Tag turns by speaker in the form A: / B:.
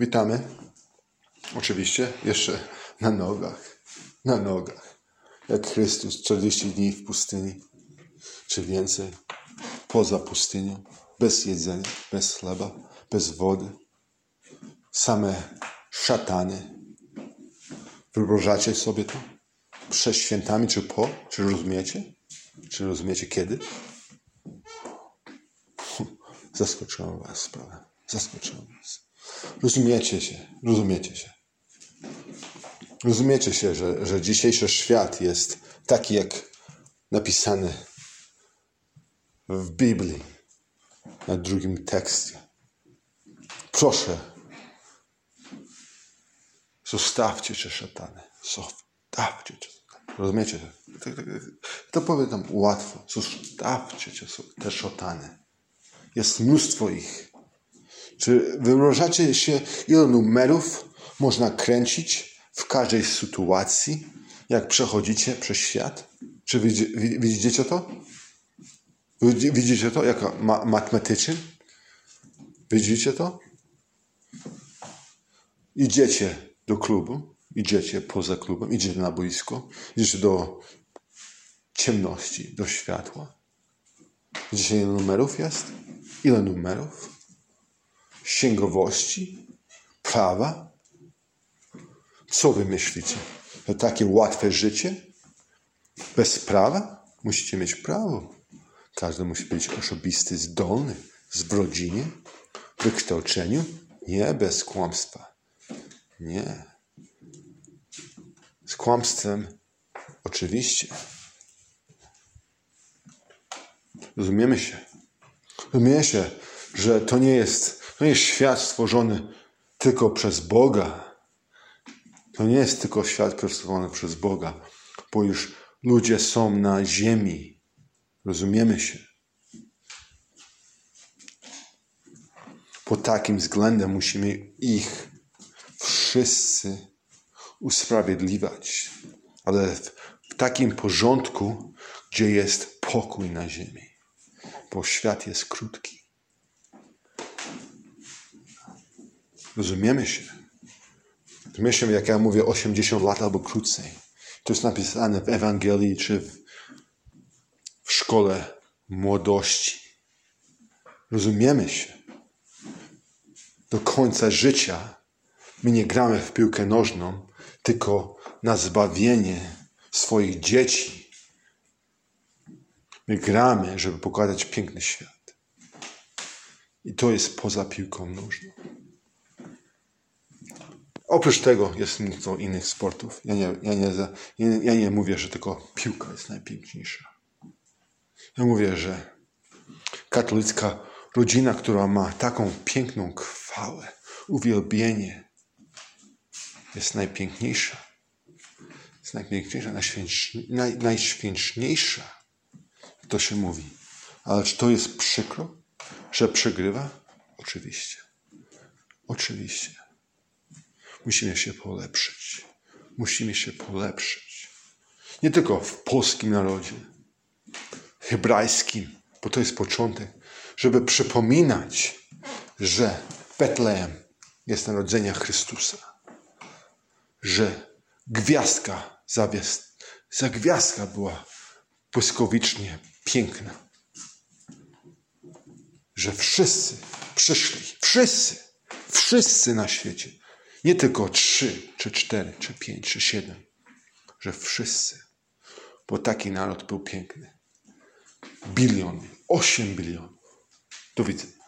A: Witamy. Oczywiście jeszcze na nogach. Na nogach. Jak Chrystus 40 dni w pustyni, czy więcej, poza pustynią, bez jedzenia, bez chleba, bez wody. Same szatany. Wyobrażacie sobie to? Przed świętami, czy po? Czy rozumiecie? Czy rozumiecie kiedy? Zaskoczyłem was, prawda? Zaskoczyłem was. Rozumiecie się, rozumiecie się. Rozumiecie się, że, że dzisiejszy świat jest taki, jak napisany w Biblii, na drugim tekście. Proszę, zostawcie się szatany. Zostawcie się. Rozumiecie? To, to, to powiem łatwo. Zostawcie się te szatany. Jest mnóstwo ich. Czy wyobrażacie się, ile numerów można kręcić w każdej sytuacji, jak przechodzicie przez świat? Czy widzicie to? Widzicie to jako ma matematyczny? Widzicie to? Idziecie do klubu, idziecie poza klubem, idziecie na boisko, idziecie do ciemności, do światła. Ile numerów jest? Ile numerów? Księgowości, prawa. Co wy myślicie? To takie łatwe życie? Bez prawa? Musicie mieć prawo. Każdy musi być osobisty, zdolny, w rodzinie, w wykształceniu. Nie bez kłamstwa. Nie. Z kłamstwem oczywiście. Rozumiemy się. Rozumiemy się, że to nie jest to nie jest świat stworzony tylko przez Boga. To nie jest tylko świat stworzony przez Boga, bo już ludzie są na ziemi. Rozumiemy się. Pod takim względem musimy ich wszyscy usprawiedliwiać, ale w, takim porządku, gdzie jest pokój na ziemi, bo świat jest krótki. Rozumiemy się. Rozumiemy się, jak ja mówię, 80 lat albo krócej. To jest napisane w Ewangelii czy w, w szkole młodości. Rozumiemy się. Do końca życia my nie gramy w piłkę nożną, tylko na zbawienie swoich dzieci. My gramy, żeby pokazać piękny świat. I to jest poza piłką nożną. Oprócz tego jest mnóstwo innych sportów. Ja nie, ja, nie, ja nie mówię, że tylko piłka jest najpiękniejsza. Ja mówię, że katolicka rodzina, która ma taką piękną chwałę, uwielbienie, jest najpiękniejsza. Jest najpiękniejsza, naj, najświętniejsza. To się mówi. Ale czy to jest przykro, że przegrywa? Oczywiście. Oczywiście. Musimy się polepszyć. Musimy się polepszyć. Nie tylko w polskim narodzie, hebrajskim, bo to jest początek, żeby przypominać, że Betlejem jest narodzenie Chrystusa, że gwiazdka, za gwiazdka była błyskowicznie piękna, że wszyscy przyszli, wszyscy, wszyscy na świecie nie tylko trzy, czy cztery, czy pięć, czy siedem, że wszyscy, bo taki naród był piękny. Biliony, osiem bilionów. Do widzenia.